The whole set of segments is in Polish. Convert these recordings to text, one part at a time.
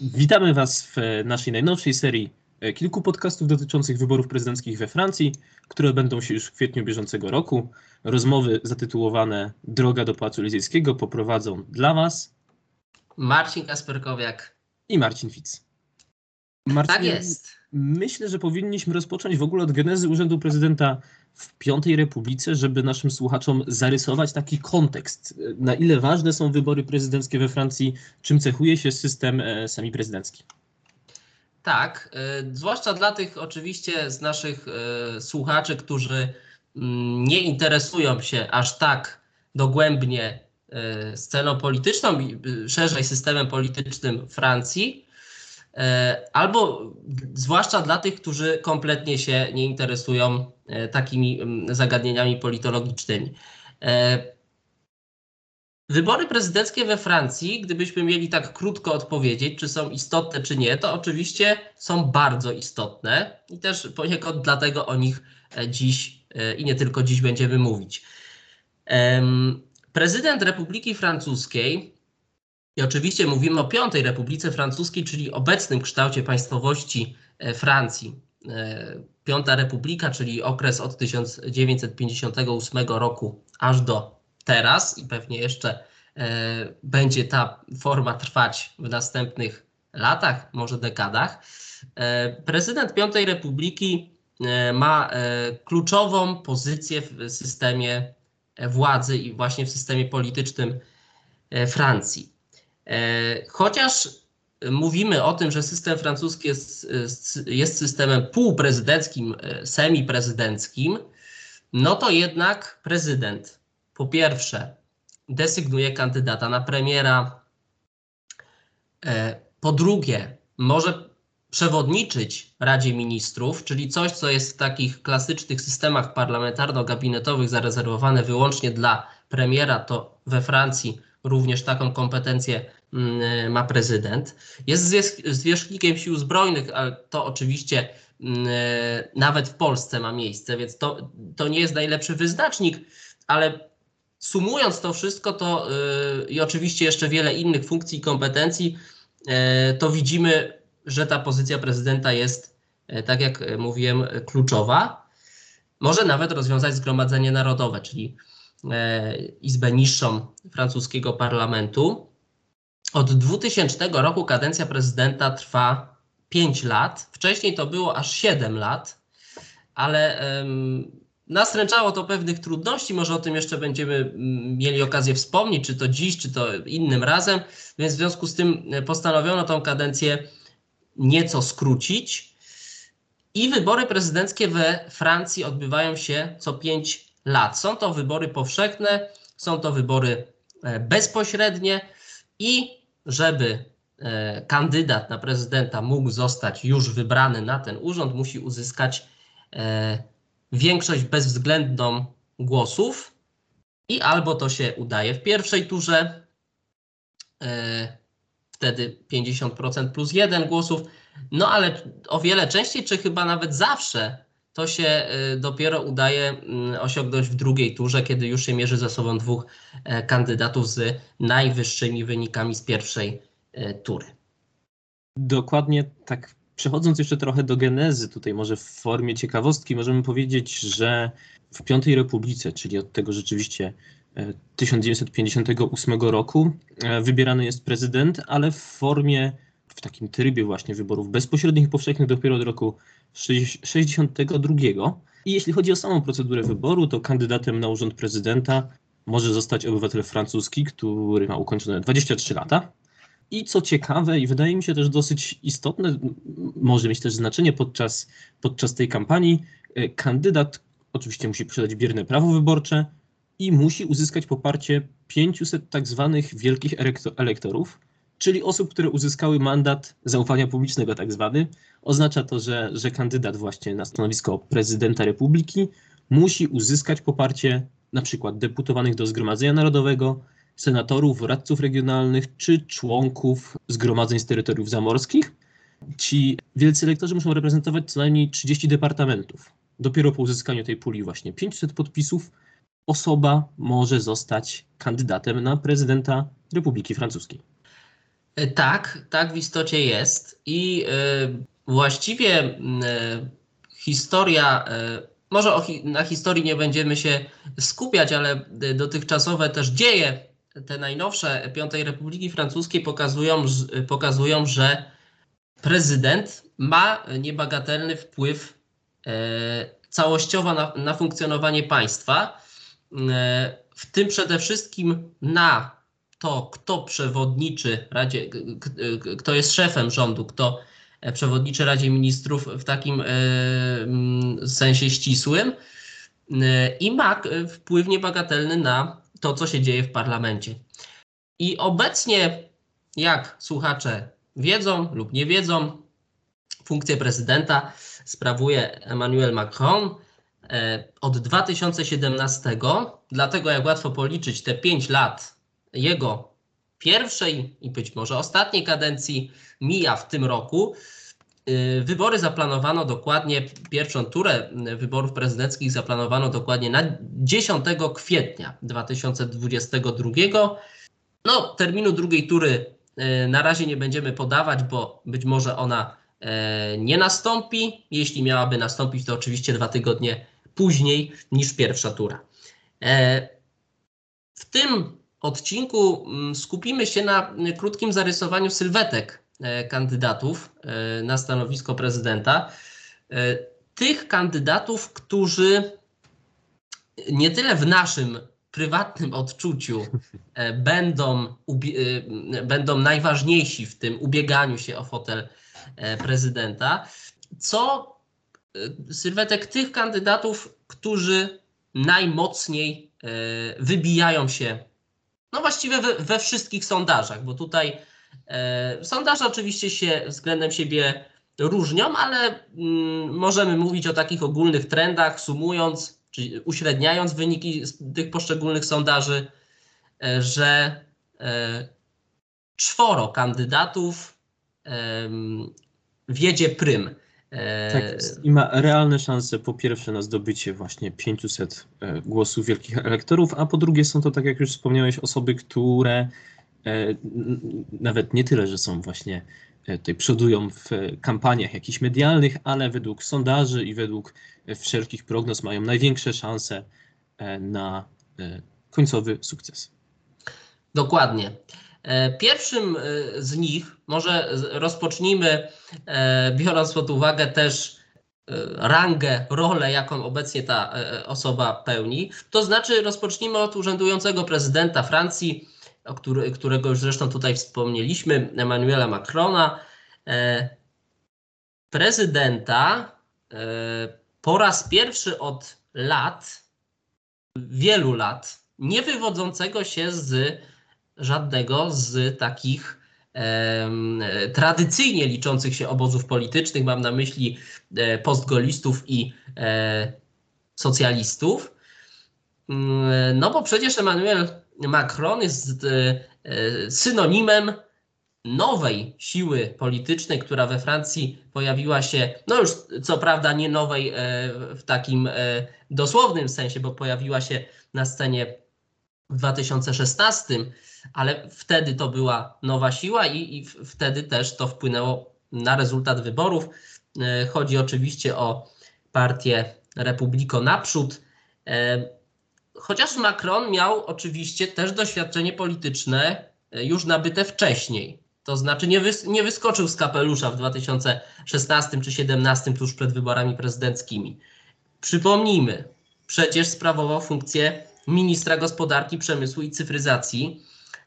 Witamy Was w naszej najnowszej serii e, kilku podcastów dotyczących wyborów prezydenckich we Francji, które będą się już w kwietniu bieżącego roku. Rozmowy zatytułowane Droga do Pałacu Elizejskiego poprowadzą dla Was Marcin Kasperkowiak i Marcin Fitz. Marcin, tak jest. Myślę, że powinniśmy rozpocząć w ogóle od genezy Urzędu Prezydenta w Piątej Republice, żeby naszym słuchaczom zarysować taki kontekst, na ile ważne są wybory prezydenckie we Francji, czym cechuje się system e, sami prezydencki. Tak, y, zwłaszcza dla tych oczywiście z naszych słuchaczy, którzy y, nie interesują się aż tak dogłębnie sceną polityczną i szerzej systemem politycznym Francji, E, albo zwłaszcza dla tych, którzy kompletnie się nie interesują e, takimi zagadnieniami politologicznymi. E, wybory prezydenckie we Francji, gdybyśmy mieli tak krótko odpowiedzieć, czy są istotne, czy nie, to oczywiście są bardzo istotne i też poniekąd dlatego o nich dziś i nie tylko dziś będziemy mówić. Prezydent Republiki Francuskiej i oczywiście mówimy o Piątej Republice Francuskiej, czyli obecnym kształcie państwowości e, Francji. E, Piąta Republika, czyli okres od 1958 roku aż do teraz i pewnie jeszcze e, będzie ta forma trwać w następnych latach, może dekadach. Prezydent Piątej Republiki ma kluczową pozycję w systemie władzy i właśnie w systemie politycznym Francji. E, chociaż mówimy o tym, że system francuski jest, jest systemem półprezydenckim, e, semiprezydenckim, no to jednak prezydent po pierwsze desygnuje kandydata na premiera, e, po drugie może przewodniczyć Radzie Ministrów, czyli coś, co jest w takich klasycznych systemach parlamentarno-gabinetowych zarezerwowane wyłącznie dla premiera, to we Francji również taką kompetencję mm, ma prezydent. Jest zwierzchnikiem sił zbrojnych, ale to oczywiście mm, nawet w Polsce ma miejsce, więc to, to nie jest najlepszy wyznacznik, ale sumując to wszystko, to yy, i oczywiście jeszcze wiele innych funkcji i kompetencji, yy, to widzimy, że ta pozycja prezydenta jest, yy, tak jak mówiłem, kluczowa. Może nawet rozwiązać Zgromadzenie Narodowe, czyli Izbę niższą francuskiego parlamentu. Od 2000 roku kadencja prezydenta trwa 5 lat. Wcześniej to było aż 7 lat, ale nastręczało to pewnych trudności. Może o tym jeszcze będziemy mieli okazję wspomnieć, czy to dziś, czy to innym razem. Więc w związku z tym postanowiono tą kadencję nieco skrócić. I wybory prezydenckie we Francji odbywają się co 5 lat. Są to wybory powszechne, są to wybory e, bezpośrednie i żeby e, kandydat na prezydenta mógł zostać już wybrany na ten urząd, musi uzyskać e, większość bezwzględną głosów i albo to się udaje w pierwszej turze, wtedy 50% plus jeden głosów, no ale o wiele częściej, czy chyba nawet zawsze to się y, dopiero udaje mm, osiągnąć w drugiej turze, kiedy już się mierzy ze sobą dwóch e, kandydatów z najwyższymi wynikami z pierwszej e, tury. Dokładnie tak. Przechodząc jeszcze trochę do genezy, tutaj może w formie ciekawostki, możemy powiedzieć, że w Piątej Republice, czyli od tego rzeczywiście 1958 e, roku, wybierany jest prezydent, ale w formie, w takim trybie właśnie wyborów bezpośrednich i powszechnych dopiero od roku 62. I jeśli chodzi o samą procedurę wyboru, to kandydatem na urząd prezydenta może zostać obywatel francuski, który ma ukończone 23 lata. I co ciekawe, i wydaje mi się też dosyć istotne, może mieć też znaczenie podczas, podczas tej kampanii, e, kandydat oczywiście musi posiadać bierne prawo wyborcze i musi uzyskać poparcie 500 tak zwanych wielkich elektorów, czyli osób, które uzyskały mandat zaufania publicznego, tak zwany. Oznacza to, że, że kandydat właśnie na stanowisko prezydenta republiki musi uzyskać poparcie na przykład deputowanych do Zgromadzenia Narodowego, senatorów, radców regionalnych czy członków zgromadzeń z terytoriów zamorskich. Ci wielcy elektorzy muszą reprezentować co najmniej 30 departamentów. Dopiero po uzyskaniu tej puli właśnie 500 podpisów osoba może zostać kandydatem na prezydenta Republiki Francuskiej. Tak, tak w istocie jest. I właściwie historia, może na historii nie będziemy się skupiać, ale dotychczasowe też dzieje, te najnowsze Piątej Republiki Francuskiej pokazują, pokazują że prezydent ma niebagatelny wpływ całościowo na, na funkcjonowanie państwa, w tym przede wszystkim na to, kto przewodniczy Radzie, kto jest szefem rządu, kto e, przewodniczy Radzie Ministrów w takim e, sensie ścisłym e, i ma wpływ niebagatelny na to, co się dzieje w parlamencie. I obecnie, jak słuchacze wiedzą lub nie wiedzą, funkcję prezydenta sprawuje Emmanuel Macron od 2017. Dlatego, jak łatwo policzyć, te 5 lat jego pierwszej i być może ostatniej kadencji mija w tym roku. Y, wybory zaplanowano dokładnie, pierwszą turę wyborów prezydenckich zaplanowano dokładnie na 10 kwietnia 2022. No, terminu drugiej tury y, na razie nie będziemy podawać, bo być może ona e, nie nastąpi. Jeśli miałaby nastąpić, to oczywiście dwa tygodnie później niż pierwsza tura. E, w tym odcinku mm, skupimy się na krótkim zarysowaniu sylwetek e, kandydatów e, na stanowisko prezydenta. E, tych kandydatów, którzy nie tyle w naszym prywatnym odczuciu będą, będą najważniejsi w tym ubieganiu się o fotel prezydenta, co sylwetek tych kandydatów, którzy najmocniej wybijają się no właściwie we, we wszystkich sondażach, bo tutaj e, sondaże oczywiście się względem siebie różnią, ale mm, możemy mówić o takich ogólnych trendach, sumując, czy uśredniając wyniki tych poszczególnych sondaży, e, że e, czworo kandydatów wiedzie prym. Tak jest. I ma realne szanse po pierwsze na zdobycie właśnie 500 e, głosów wielkich elektorów, a po drugie są to, tak jak już wspomniałeś, osoby, które e, nawet nie tyle, że są właśnie e, tutaj przodują w kampaniach jakichś medialnych, ale według sondaży i według wszelkich prognoz mają największe szanse na końcowy sukces. Dokładnie. E, pierwszym e, z nich, może rozpocznijmy, e, biorąc pod uwagę też rangę, rolę, jaką obecnie ta osoba pełni, to znaczy rozpocznijmy od urzędującego prezydenta Francji, którego już zresztą tutaj wspomnieliśmy, Emmanuela Macrona. Prezydenta po raz pierwszy od lat, wielu lat, nie wywodzącego się z żadnego z takich tradycyjnie liczących się obozów politycznych, mam na myśli e, postgolistów i e, socjalistów. Mm, no bo przecież Emmanuel Macron jest e, synonimem nowej siły politycznej, która we Francji pojawiła się, no już co prawda nie nowej w takim dosłownym sensie, bo pojawiła się na scenie w 2016, ale wtedy to była nowa siła i, i wtedy też to wpłynęło na rezultat wyborów. E, chodzi oczywiście o partię Republiko Naprzód. E, chociaż Macron miał oczywiście też doświadczenie polityczne e, już nabyte wcześniej. To znaczy nie, wys nie wyskoczył z kapelusza w 2016 czy 2017 tuż przed wyborami prezydenckimi. Przypomnijmy, przecież sprawował funkcję ministra gospodarki, przemysłu i cyfryzacji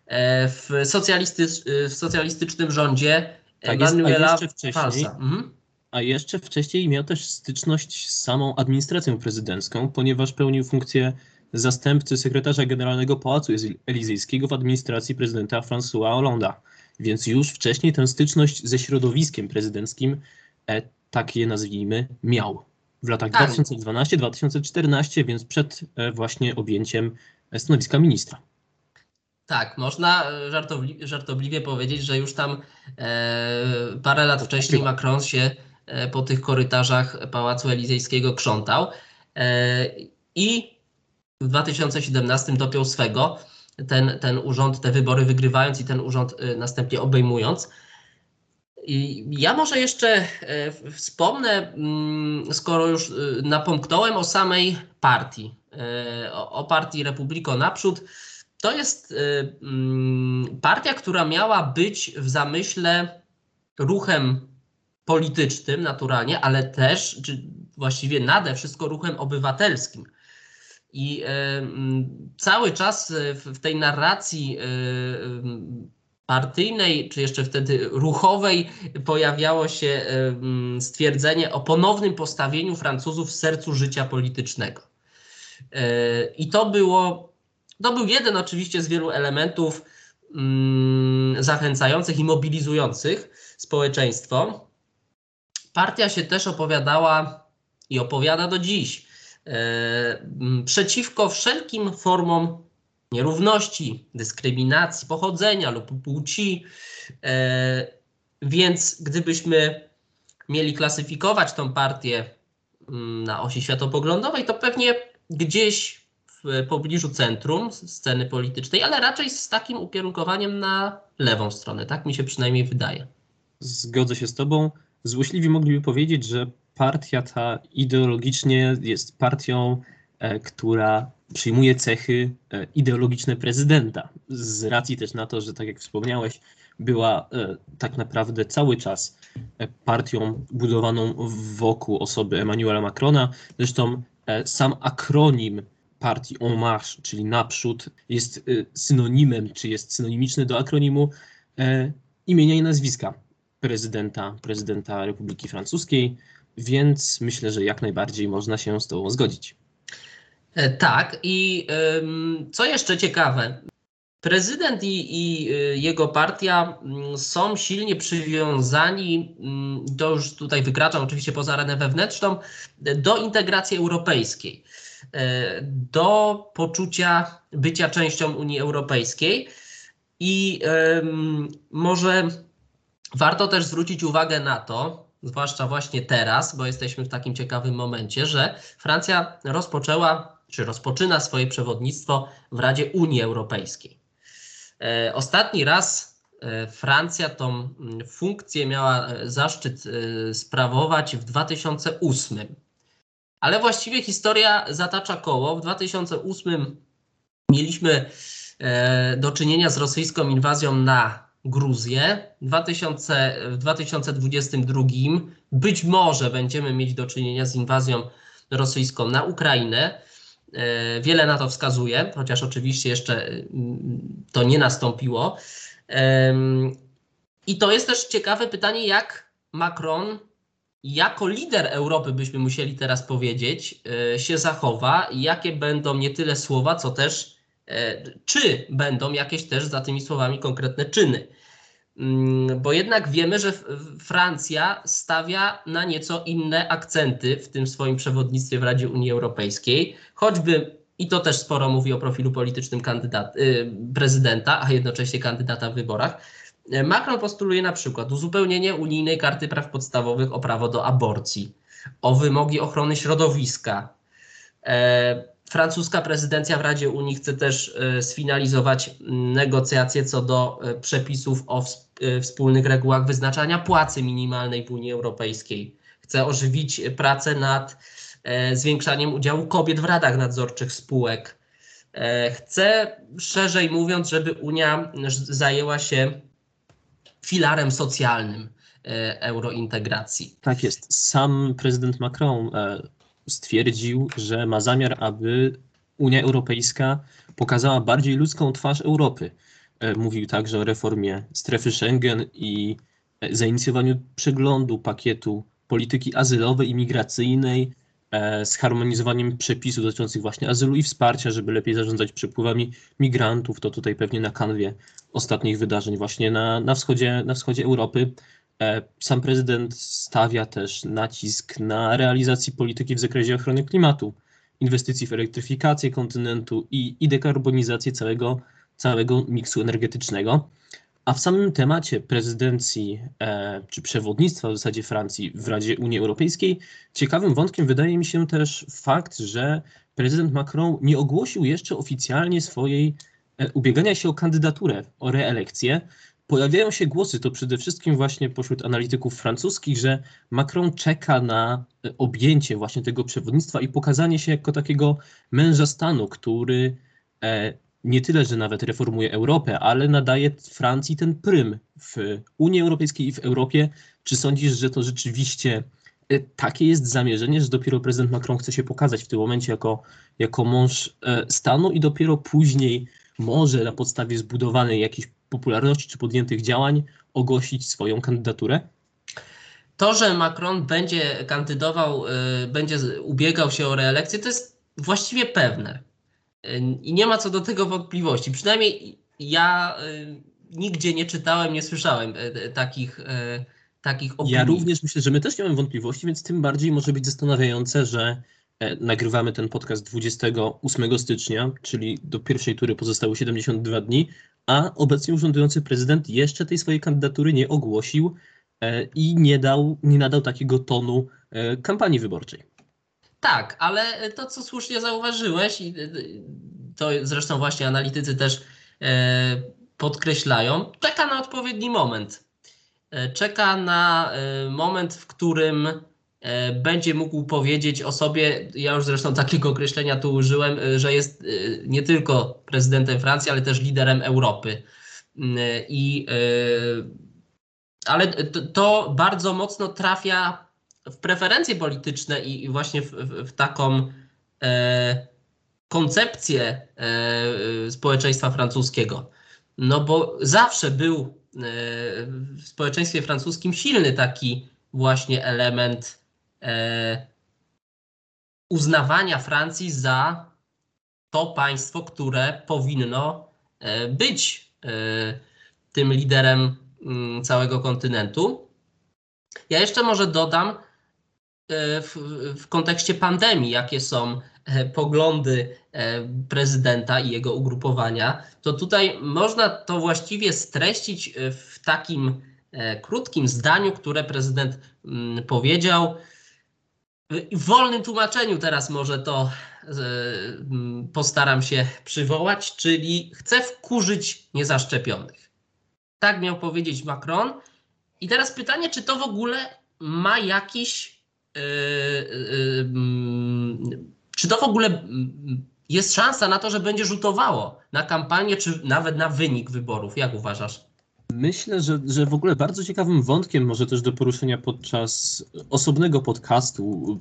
e, w, socjalistycz, w socjalistycznym rządzie tak jest, a jeszcze wcześniej, mhm. A jeszcze wcześniej miał też styczność z samą administracją prezydencką, ponieważ pełnił funkcję zastępcy sekretarza generalnego Pałacu Elizejskiego w administracji prezydenta François Hollande'a. Więc już wcześniej tę styczność ze środowiskiem prezydenckim, e, tak je nazwijmy, miał w latach tak. 2012-2014, więc przed e, właśnie objęciem stanowiska ministra. Tak, można e, żartowli żartobliwie powiedzieć, że już tam e, parę lat wcześniej Macron się e, po tych korytarzach Pałacu Elizejskiego krzątał e, i w 2017 dopiął swego. ten, ten urząd, te wybory wygrywając i ten urząd następnie obejmując. Ja może jeszcze wspomnę, mm, skoro już napomknąłem o samej partii, o, o partii Republiko Naprzód, to jest mm, partia, która miała być w zamyśle ruchem politycznym naturalnie, ale też, czy właściwie nade wszystko ruchem obywatelskim. I cały czas w tej narracji partyjnej, czy jeszcze wtedy ruchowej, pojawiało się stwierdzenie o ponownym postawieniu Francuzów w sercu życia politycznego. E, I to było, to był jeden oczywiście z wielu elementów zachęcających i mobilizujących społeczeństwo. Partia się też opowiadała i opowiada do dziś e, przeciwko wszelkim formom nierówności, dyskryminacji pochodzenia lub płci. E, więc gdybyśmy mieli klasyfikować tą partię mm, na osi światopoglądowej, to pewnie gdzieś w pobliżu centrum sceny politycznej, ale raczej z takim ukierunkowaniem na lewą stronę. Tak mi się przynajmniej wydaje. Zgodzę się z Tobą. Złośliwi mogliby powiedzieć, że partia ta ideologicznie jest partią, e, która przyjmuje cechy e, ideologiczne prezydenta. Z racji też na to, że tak jak wspomniałeś, była e, tak naprawdę cały czas partią budowaną wokół osoby Emmanuela Macrona. Zresztą sam akronim partii En Marche, czyli naprzód, jest synonimem, czy jest synonimiczny do akronimu imienia i nazwiska prezydenta, prezydenta Republiki Francuskiej, więc myślę, że jak najbardziej można się z Tobą zgodzić. E, tak, i co jeszcze ciekawe, prezydent i, i y, jego partia mm, są silnie przywiązani, mm, to już tutaj wykraczam oczywiście poza arenę wewnętrzną, do integracji europejskiej, e, do poczucia bycia częścią Unii Europejskiej. I może Warto też zwrócić uwagę na to, zwłaszcza właśnie teraz, bo jesteśmy w takim ciekawym momencie, że Francja rozpoczęła, czy rozpoczyna swoje przewodnictwo w Radzie Unii Europejskiej. E, ostatni raz e, Francja tą funkcję miała e, zaszczyt sprawować w 2008. Ale właściwie historia zatacza koło. W 2008 mieliśmy do czynienia z rosyjską inwazją na Gruzję. 2000, w 2022 być może będziemy mieć do czynienia z inwazją rosyjską na Ukrainę. E, wiele na to wskazuje, chociaż oczywiście jeszcze mm, to nie nastąpiło. I to jest też ciekawe pytanie, jak Macron jako lider Europy, byśmy musieli teraz powiedzieć, e, się zachowa i jakie będą nie tyle słowa, co też E, czy będą jakieś też za tymi słowami konkretne czyny. Mm, bo jednak wiemy, że Francja stawia na nieco inne akcenty w tym swoim przewodnictwie w Radzie Unii Europejskiej, choćby i to też sporo mówi o profilu politycznym kandydat, y, prezydenta, a jednocześnie kandydata w wyborach. E, Macron postuluje na przykład uzupełnienie unijnej karty praw podstawowych o prawo do aborcji, o wymogi ochrony środowiska. E, Francuska prezydencja w Radzie Unii chce też e, sfinalizować negocjacje co do e, przepisów o e, wspólnych regułach wyznaczania płacy minimalnej w Unii Europejskiej. Chce ożywić pracę nad zwiększaniem udziału kobiet w radach nadzorczych spółek. Chce, szerzej mówiąc, żeby Unia zajęła się filarem socjalnym eurointegracji. Tak jest. Sam prezydent Macron stwierdził, że ma zamiar, aby Unia Europejska pokazała bardziej ludzką twarz Europy. E, mówił także o reformie strefy Schengen i e, zainicjowaniu przeglądu pakietu polityki azylowej i migracyjnej, e, z harmonizowaniem przepisów dotyczących właśnie azylu i wsparcia, żeby lepiej zarządzać przepływami migrantów. To tutaj pewnie na kanwie ostatnich wydarzeń właśnie na, na, wschodzie, na wschodzie Europy. E, sam prezydent stawia też nacisk na realizację polityki w zakresie ochrony klimatu, inwestycji w elektryfikację kontynentu i, i dekarbonizację całego, całego miksu energetycznego. A w samym temacie prezydencji e, czy przewodnictwa w zasadzie Francji w Radzie Unii Europejskiej, ciekawym wątkiem wydaje mi się też fakt, że prezydent Macron nie ogłosił jeszcze oficjalnie swojej ubiegania się o kandydaturę, o reelekcję, pojawiają się głosy, to przede wszystkim właśnie pośród analityków francuskich, że Macron czeka na objęcie właśnie tego przewodnictwa i pokazanie się jako takiego męża stanu, który nie tyle, że nawet reformuje Europę, ale nadaje Francji ten prym w Unii Europejskiej i w Europie. Czy sądzisz, że to rzeczywiście e, takie jest zamierzenie, że dopiero prezydent Macron chce się pokazać w tym momencie jako, jako mąż e, stanu i dopiero później może na podstawie zbudowanej jakiejś popularności czy podjętych działań ogłosić swoją kandydaturę? To, że Macron będzie kandydował, e, będzie ubiegał się o reelekcję, to jest właściwie pewne. I nie ma co do tego wątpliwości. Przynajmniej ja y, nigdzie nie czytałem, nie słyszałem e, e, takich, e, takich opinii. Ja również myślę, że my też nie mamy wątpliwości, więc tym bardziej może być zastanawiające, że nagrywamy ten podcast 28 stycznia, czyli do pierwszej tury pozostały 72 dni, a obecnie urzędujący prezydent jeszcze tej swojej kandydatury nie ogłosił i nie, dał, nie nadał takiego tonu kampanii wyborczej. Tak, ale to, co słusznie zauważyłeś, i to zresztą właśnie analitycy też e, podkreślają, czeka na odpowiedni moment. E, czeka na e, moment, w którym będzie mógł powiedzieć o sobie, ja już zresztą takiego określenia tu użyłem, że jest nie tylko prezydentem Francji, ale też liderem Europy. I, ale to bardzo mocno trafia w preferencje polityczne i, właśnie w, w, w taką e, koncepcję e, społeczeństwa francuskiego. No bo zawsze był e, w społeczeństwie francuskim silny taki właśnie element e, uznawania Francji za to państwo, które powinno e, być e, tym liderem mm, całego kontynentu. Ja jeszcze może dodam, E, w, w kontekście pandemii, jakie są e, poglądy e, prezydenta i jego ugrupowania, to tutaj można to właściwie streścić w takim krótkim zdaniu, które prezydent mm, powiedział. W wolnym tłumaczeniu teraz może to mm, postaram się przywołać, czyli chce wkurzyć niezaszczepionych. Tak miał powiedzieć Macron. I teraz pytanie, czy to w ogóle ma jakiś Yy, yy, yy, czy to w ogóle jest szansa na to, że będzie rzutowało na kampanię, czy nawet na wynik wyborów? Jak uważasz? Myślę, że, że w ogóle bardzo ciekawym wątkiem, może też do poruszenia podczas osobnego podcastu,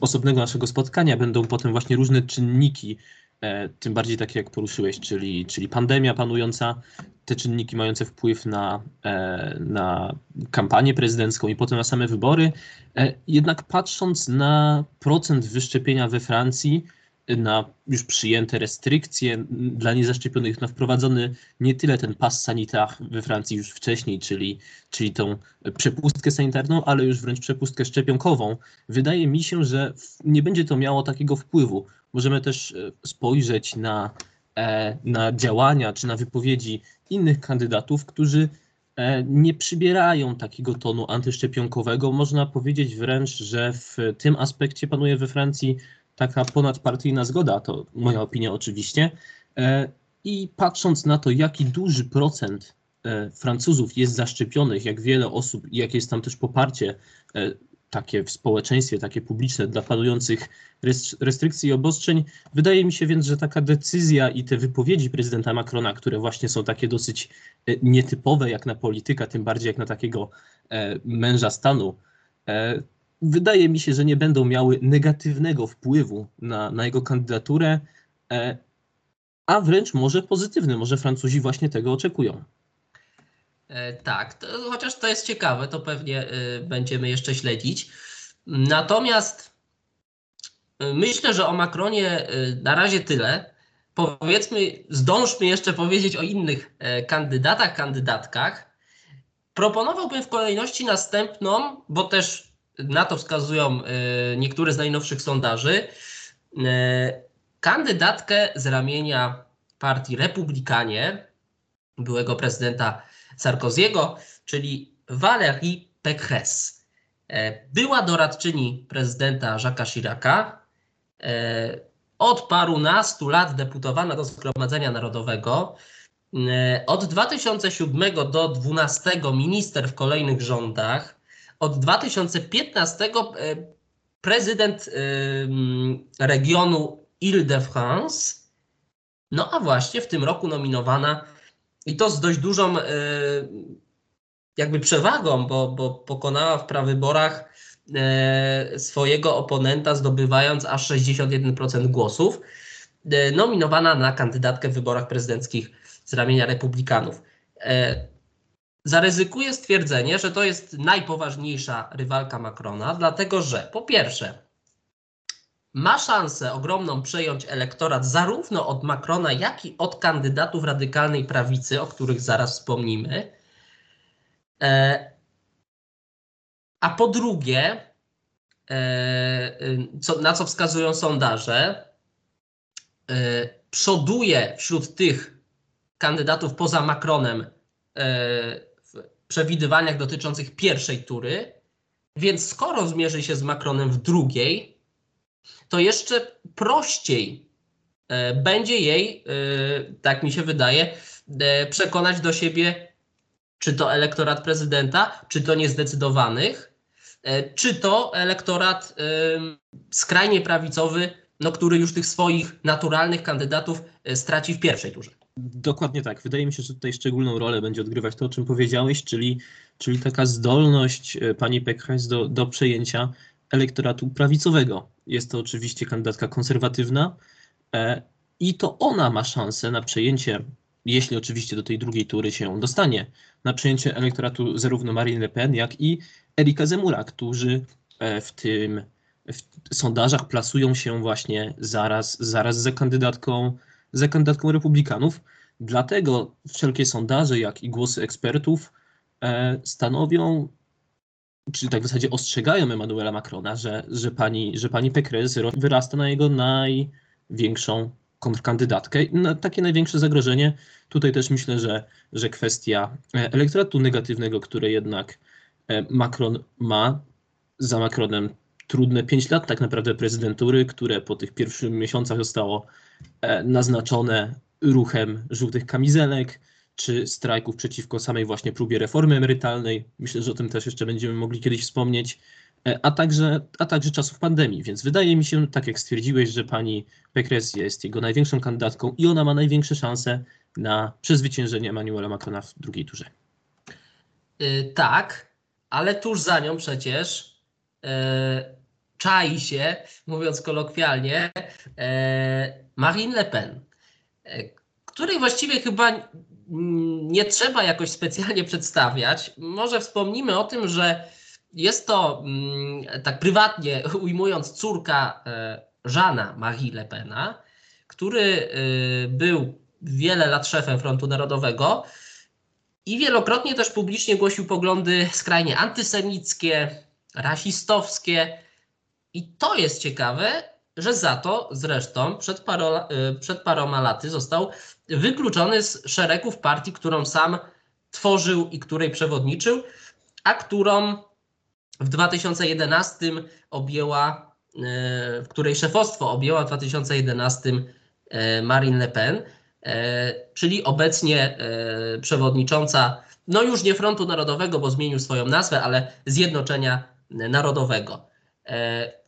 osobnego naszego spotkania, będą potem właśnie różne czynniki, e, tym bardziej takie jak poruszyłeś, czyli, czyli pandemia panująca, te czynniki mające wpływ na, e, na kampanię prezydencką i potem na same wybory. E, jednak patrząc na procent wyszczepienia we Francji, na już przyjęte restrykcje dla niezaszczepionych, na wprowadzony nie tyle ten pas sanitar we Francji już wcześniej, czyli, czyli tą przepustkę sanitarną, ale już wręcz przepustkę szczepionkową, wydaje mi się, że nie będzie to miało takiego wpływu. Możemy też e, spojrzeć na, na działania czy na wypowiedzi innych kandydatów, którzy e, nie przybierają takiego tonu antyszczepionkowego. Można powiedzieć wręcz, że w tym aspekcie panuje we Francji taka ponadpartyjna zgoda, to moja opinia oczywiście. E, I patrząc na to, jaki duży procent e, Francuzów jest zaszczepionych, jak wiele osób, jakie jest tam też poparcie takie w społeczeństwie, takie publiczne dla panujących restrykcji i obostrzeń. Wydaje mi się więc, że taka decyzja i te wypowiedzi prezydenta Macrona, które właśnie są takie dosyć e, nietypowe jak na polityka, tym bardziej jak na takiego e, męża stanu, e, wydaje mi się, że nie będą miały negatywnego wpływu na, na jego kandydaturę, a wręcz może pozytywny. Może Francuzi właśnie tego oczekują. E, tak, to, chociaż to jest ciekawe, to pewnie y, będziemy jeszcze śledzić. Natomiast myślę, że o Macronie na razie tyle. Powiedzmy, zdążmy jeszcze powiedzieć o innych kandydatach, kandydatkach. Proponowałbym w kolejności następną, bo też na to wskazują niektóre z najnowszych sondaży, kandydatkę z ramienia partii Republikanie, byłego prezydenta Sarkoziego, czyli Valérie Pécresse. E, była doradczyni prezydenta Jacques'a Chiraca. E, od parunastu lat deputowana do Zgromadzenia Narodowego. E, od 2007 do 2012 minister w kolejnych rządach. Od 2015 e, prezydent regionu Ile-de-France. No a właśnie w tym roku nominowana i to z dość dużą jakby przewagą, bo, bo pokonała w prawyborach e, swojego oponenta, zdobywając aż 61% głosów, e, nominowana na kandydatkę w wyborach prezydenckich z ramienia Republikanów. E, zaryzykuję stwierdzenie, że to jest najpoważniejsza rywalka Macrona, dlatego że po pierwsze, ma szansę ogromną przejąć elektorat zarówno od Macrona, jak i od kandydatów radykalnej prawicy, o których zaraz wspomnimy. E, a po drugie, e, co, na co wskazują sondaże, e, przoduje wśród tych kandydatów poza Macronem przewidywaniach dotyczących pierwszej tury, więc skoro zmierzy się z Macronem w drugiej, to jeszcze prościej będzie jej, tak mi się wydaje, przekonać do siebie czy to elektorat prezydenta, czy to niezdecydowanych, e, czy to elektorat skrajnie prawicowy, no, który już tych swoich naturalnych kandydatów e, straci w pierwszej turze. Dokładnie tak. Wydaje mi się, że tutaj szczególną rolę będzie odgrywać to, o czym powiedziałeś, czyli, czyli taka zdolność e, pani Pécresse do, do przejęcia elektoratu prawicowego. Jest to oczywiście kandydatka konserwatywna e, i to ona ma szansę na przejęcie jeśli oczywiście do tej drugiej tury się dostanie, na przejęcie elektoratu zarówno Marine Le Pen, jak i Erika Zemura, którzy e, w tym w sondażach plasują się właśnie zaraz, zaraz za kandydatką, za kandydatką republikanów. Dlatego wszelkie sondaże, jak i głosy ekspertów e, stanowią, czy tak w zasadzie ostrzegają Emmanuela Macrona, że, że pani, że pani Pécresse wyrasta na jego największą kontrkandydatkę. No, takie największe zagrożenie tutaj też myślę, że, że kwestia e, elektoratu negatywnego, które jednak e, Macron ma, za Macronem trudne 5 lat tak naprawdę prezydentury, które po tych pierwszych miesiącach zostało naznaczone ruchem żółtych kamizelek, czy strajków przeciwko samej właśnie próbie reformy emerytalnej. Myślę, że o tym też jeszcze będziemy mogli kiedyś wspomnieć. E, a także, a także czasów pandemii. Więc wydaje mi się, tak jak stwierdziłeś, że pani Pécresse jest jego największą kandydatką i ona ma największe szanse na przezwyciężenie Emmanuela Macrona w drugiej turze. Yy, tak, ale tuż za nią przecież czai się, mówiąc kolokwialnie, yy, Marine Le Pen, której właściwie chyba nie trzeba jakoś specjalnie przedstawiać. Może wspomnimy o tym, że jest to, mm, tak prywatnie ujmując, córka e, Żana Marie Le Pena, który e, był wiele lat szefem Frontu Narodowego i wielokrotnie też publicznie głosił poglądy skrajnie antysemickie, rasistowskie. I to jest ciekawe, że za to zresztą przed, paro, e, przed paroma laty został wykluczony z szeregów partii, którą sam tworzył i której przewodniczył, a którą w 2011 objęła, e, w której szefostwo objęła w 2011 e, Marine Le Pen, czyli obecnie przewodnicząca, no już nie Frontu Narodowego, bo zmienił swoją nazwę, ale Zjednoczenia Narodowego.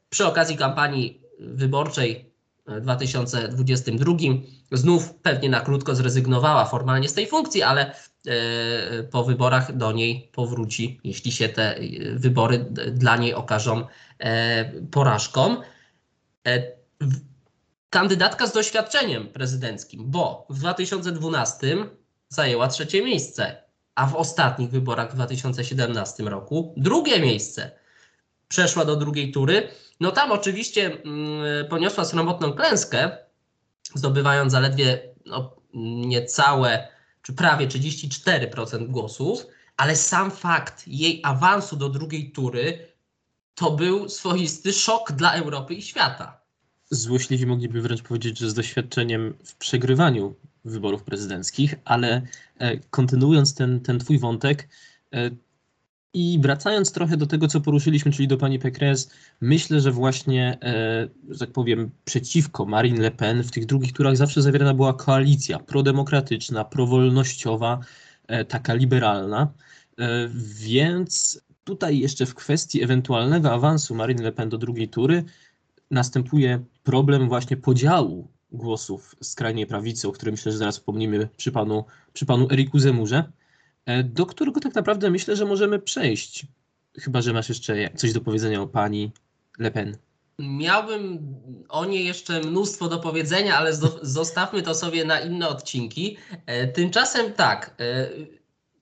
Przy okazji kampanii wyborczej w 2022 znów pewnie na krótko zrezygnowała formalnie z tej funkcji, ale E, po wyborach do niej powróci, jeśli się te e, wybory dla niej okażą e, porażką. Kandydatka z doświadczeniem prezydenckim, bo w 2012 zajęła trzecie miejsce, a w ostatnich wyborach w 2017 roku drugie miejsce. Przeszła do drugiej tury. No tam oczywiście mm, poniosła sromotną klęskę, zdobywając zaledwie no, niecałe czy prawie 34% głosów, ale sam fakt jej awansu do drugiej tury to był swoisty szok dla Europy i świata. Złośliwi mogliby wręcz powiedzieć, że z doświadczeniem w przegrywaniu wyborów prezydenckich, ale e, kontynuując ten, ten twój wątek, e, I wracając trochę do tego, co poruszyliśmy, czyli do pani Pécresse, myślę, że właśnie, e, że tak powiem, przeciwko Marine Le Pen w tych drugich turach zawsze zawierana była koalicja prodemokratyczna, prowolnościowa, e, taka liberalna. E, więc tutaj jeszcze w kwestii ewentualnego awansu Marine Le Pen do drugiej tury następuje problem właśnie podziału głosów skrajnej prawicy, o którym myślę, że zaraz wspomnimy przy panu, przy panu Eriku Zemurze, do którego tak naprawdę myślę, że możemy przejść. Chyba, że masz jeszcze coś do powiedzenia o pani Le Pen. Miałbym o niej jeszcze mnóstwo do powiedzenia, ale zostawmy to sobie na inne odcinki. E, tymczasem tak, e,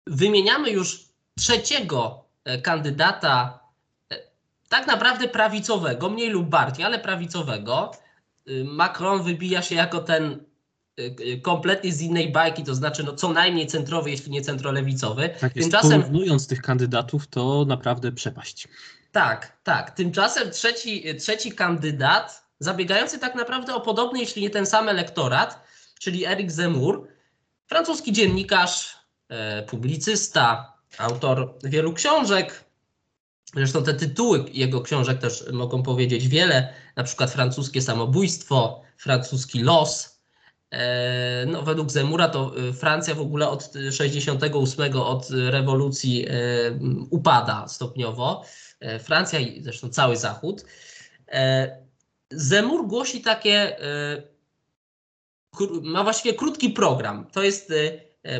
wymieniamy już trzeciego kandydata, tak naprawdę prawicowego, mniej lub bardziej, ale prawicowego. Macron wybija się jako ten kompletnie z innej bajki, to znaczy no co najmniej centrowy, jeśli nie centrolewicowy. Tak Tymczasem porównując tych kandydatów, to naprawdę przepaść. Tak, tak. Tymczasem trzeci, trzeci kandydat, zabiegający tak naprawdę o podobny, jeśli nie ten sam elektorat, czyli Eric Zemmour, francuski dziennikarz, e, publicysta, autor wielu książek, Zresztą te tytuły jego książek też mogą powiedzieć wiele, na przykład francuskie samobójstwo, francuski los. E, no, według Zemura to e, Francja w ogóle od 68, od rewolucji e, upada stopniowo. Francja i zresztą cały Zachód. Zemur głosi takie, ma właściwie krótki program. To jest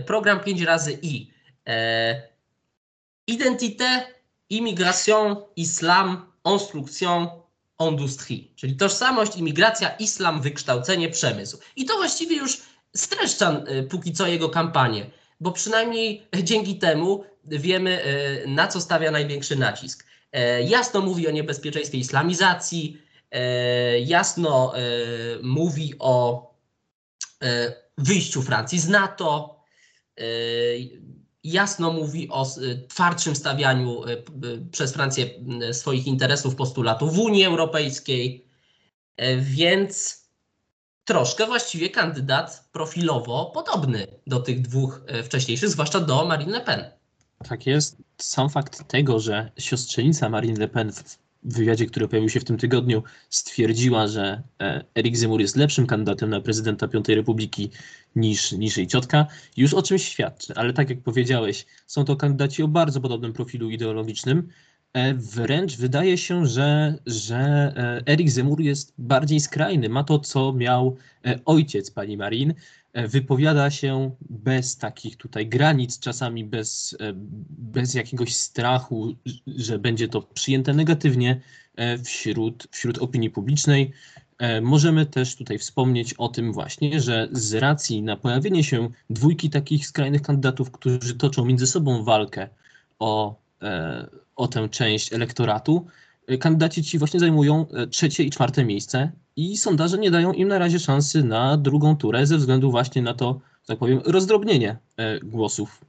program 5 razy I. Identité Immigration, islam, instruction, industrie. Czyli tożsamość, imigracja, islam, wykształcenie, przemysł. I to właściwie już streszcza y, póki co jego kampanię, bo przynajmniej dzięki temu wiemy, y, na co stawia największy nacisk. E, jasno mówi o niebezpieczeństwie islamizacji, e, jasno e, mówi o wyjściu Francji z NATO, jasno mówi o y, twardszym stawianiu y, przez Francję y, swoich interesów, postulatów w Unii Europejskiej, e, więc troszkę właściwie kandydat profilowo podobny do tych dwóch e, wcześniejszych, zwłaszcza do Marine Le Pen. Tak jest. Sam fakt tego, że siostrzenica Marine Le Pen w w wywiadzie, który pojawił się w tym tygodniu, stwierdziła, że e, Erik Zemur jest lepszym kandydatem na prezydenta Piątej Republiki niż, niż jej ciotka, już o czymś świadczy. Ale tak jak powiedziałeś, są to kandydaci o bardzo podobnym profilu ideologicznym. E, wręcz wydaje się, że, że e, Erik Zemur jest bardziej skrajny. Ma to, co miał ojciec pani Marin, wypowiada się bez takich tutaj granic, czasami bez, e, bez jakiegoś strachu, że będzie to przyjęte negatywnie e, wśród, wśród opinii publicznej. Możemy też tutaj wspomnieć o tym właśnie, że z racji na pojawienie się dwójki takich skrajnych kandydatów, którzy toczą między sobą walkę o, o tę część elektoratu, kandydaci ci właśnie zajmują trzecie i czwarte miejsce i sondaże nie dają im na razie szansy na drugą turę ze względu właśnie na to, tak powiem, rozdrobnienie e, głosów.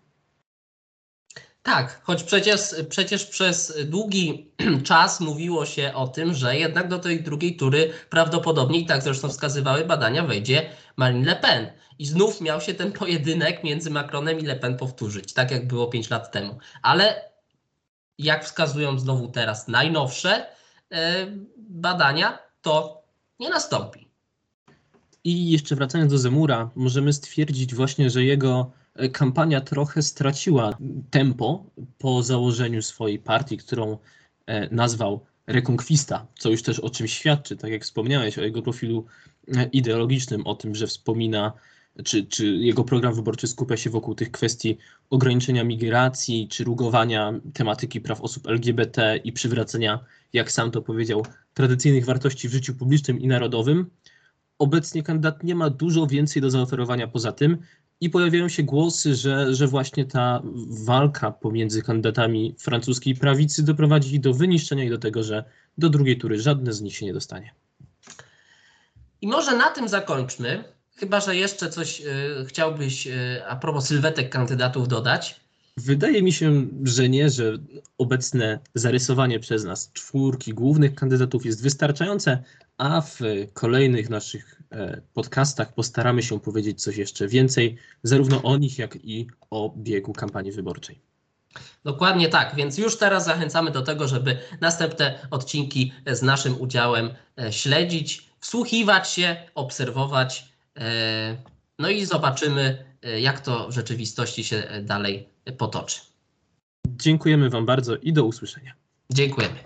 Tak, choć przecież, przecież przez długi czas mówiło się o tym, że jednak do tej drugiej tury prawdopodobnie, i tak zresztą wskazywały badania, wejdzie Marine Le Pen. I znów miał się ten pojedynek między Macronem i Le Pen powtórzyć, tak jak było 5 lat temu. Ale jak wskazują znowu teraz najnowsze e, badania, to nie nastąpi. I jeszcze wracając do Zemura, możemy stwierdzić właśnie, że jego e, kampania trochę straciła tempo po założeniu swojej partii, którą e, nazwał Reconquista, co już też o czym świadczy, tak jak wspomniałeś o jego profilu e, ideologicznym, o tym, że wspomina, czy, czy jego program wyborczy skupia się wokół tych kwestii ograniczenia migracji, czy rugowania tematyki praw osób LGBT i przywracania, jak sam to powiedział, tradycyjnych wartości w życiu publicznym i narodowym. Obecnie kandydat nie ma dużo więcej do zaoferowania poza tym i pojawiają się głosy, że, że właśnie ta walka pomiędzy kandydatami francuskiej prawicy doprowadzi do wyniszczenia i do tego, że do drugiej tury żadne z nich się nie dostanie. I może na tym zakończmy, chyba że jeszcze coś y, chciałbyś y, a propos sylwetek kandydatów dodać. Wydaje mi się, że nie, że obecne zarysowanie przez nas czwórki głównych kandydatów jest wystarczające, a w kolejnych naszych e, podcastach postaramy się powiedzieć coś jeszcze więcej, zarówno o nich, jak i o biegu kampanii wyborczej. Dokładnie tak, więc już teraz zachęcamy do tego, żeby następne odcinki z naszym udziałem śledzić, wsłuchiwać się, obserwować. E, No i zobaczymy, e, jak to w rzeczywistości się e, dalej potoczy. Dziękujemy Wam bardzo i do usłyszenia. Dziękujemy.